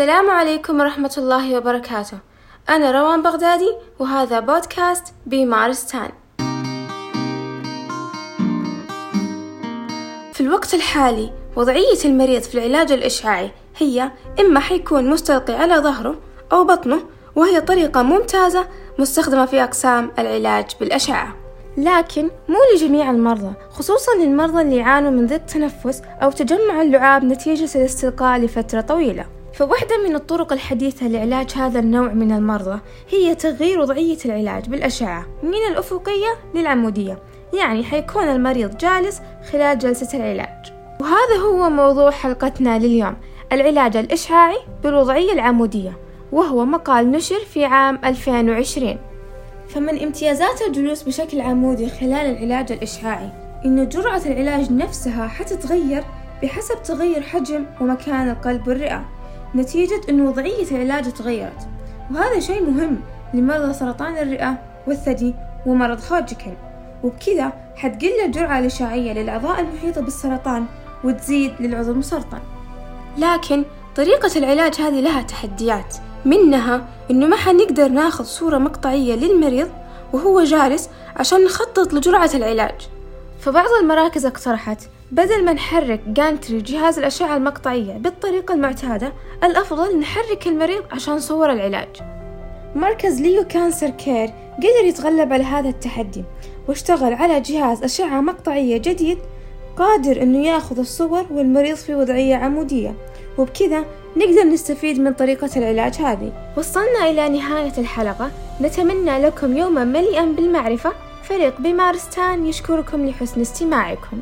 السلام عليكم ورحمة الله وبركاته. أنا روان بغدادي وهذا بودكاست بمارستان في الوقت الحالي وضعية المريض في العلاج الإشعاعي هي إما حيكون مستلقي على ظهره أو بطنه وهي طريقة ممتازة مستخدمة في أقسام العلاج بالأشعة. لكن مو لجميع المرضى خصوصا للمرضى اللي يعانوا من ضيق تنفس أو تجمع اللعاب نتيجة الاستلقاء لفترة طويلة. فواحدة من الطرق الحديثة لعلاج هذا النوع من المرضى هي تغيير وضعية العلاج بالأشعة من الأفقية للعمودية يعني حيكون المريض جالس خلال جلسة العلاج. وهذا هو موضوع حلقتنا لليوم العلاج الإشعاعي بالوضعية العمودية وهو مقال نشر في عام 2020 فمن امتيازات الجلوس بشكل عمودي خلال العلاج الإشعاعي إنه جرعة العلاج نفسها حتتغير بحسب تغير حجم ومكان القلب والرئة. نتيجة أن وضعية العلاج تغيرت وهذا شيء مهم لمرضى سرطان الرئة والثدي ومرض هوجكن وبكذا حتقل الجرعة الإشعاعية للأعضاء المحيطة بالسرطان وتزيد للعضو المسرطن. لكن طريقة العلاج هذه لها تحديات منها إنه ما حنقدر ناخذ صورة مقطعية للمريض وهو جالس عشان نخطط لجرعة العلاج. فبعض المراكز اقترحت بدل ما نحرك gantry جهاز الأشعة المقطعية بالطريقة المعتادة الأفضل نحرك المريض عشان نصور العلاج. مركز Leo Cancer Care قدر يتغلب على هذا التحدي واشتغل على جهاز أشعة مقطعية جديد قادر أنه يأخذ الصور والمريض في وضعية عمودية وبكذا نقدر نستفيد من طريقة العلاج هذه. وصلنا إلى نهاية الحلقة. نتمنى لكم يوما مليئا بالمعرفة. فريق بمارستان يشكركم لحسن استماعكم.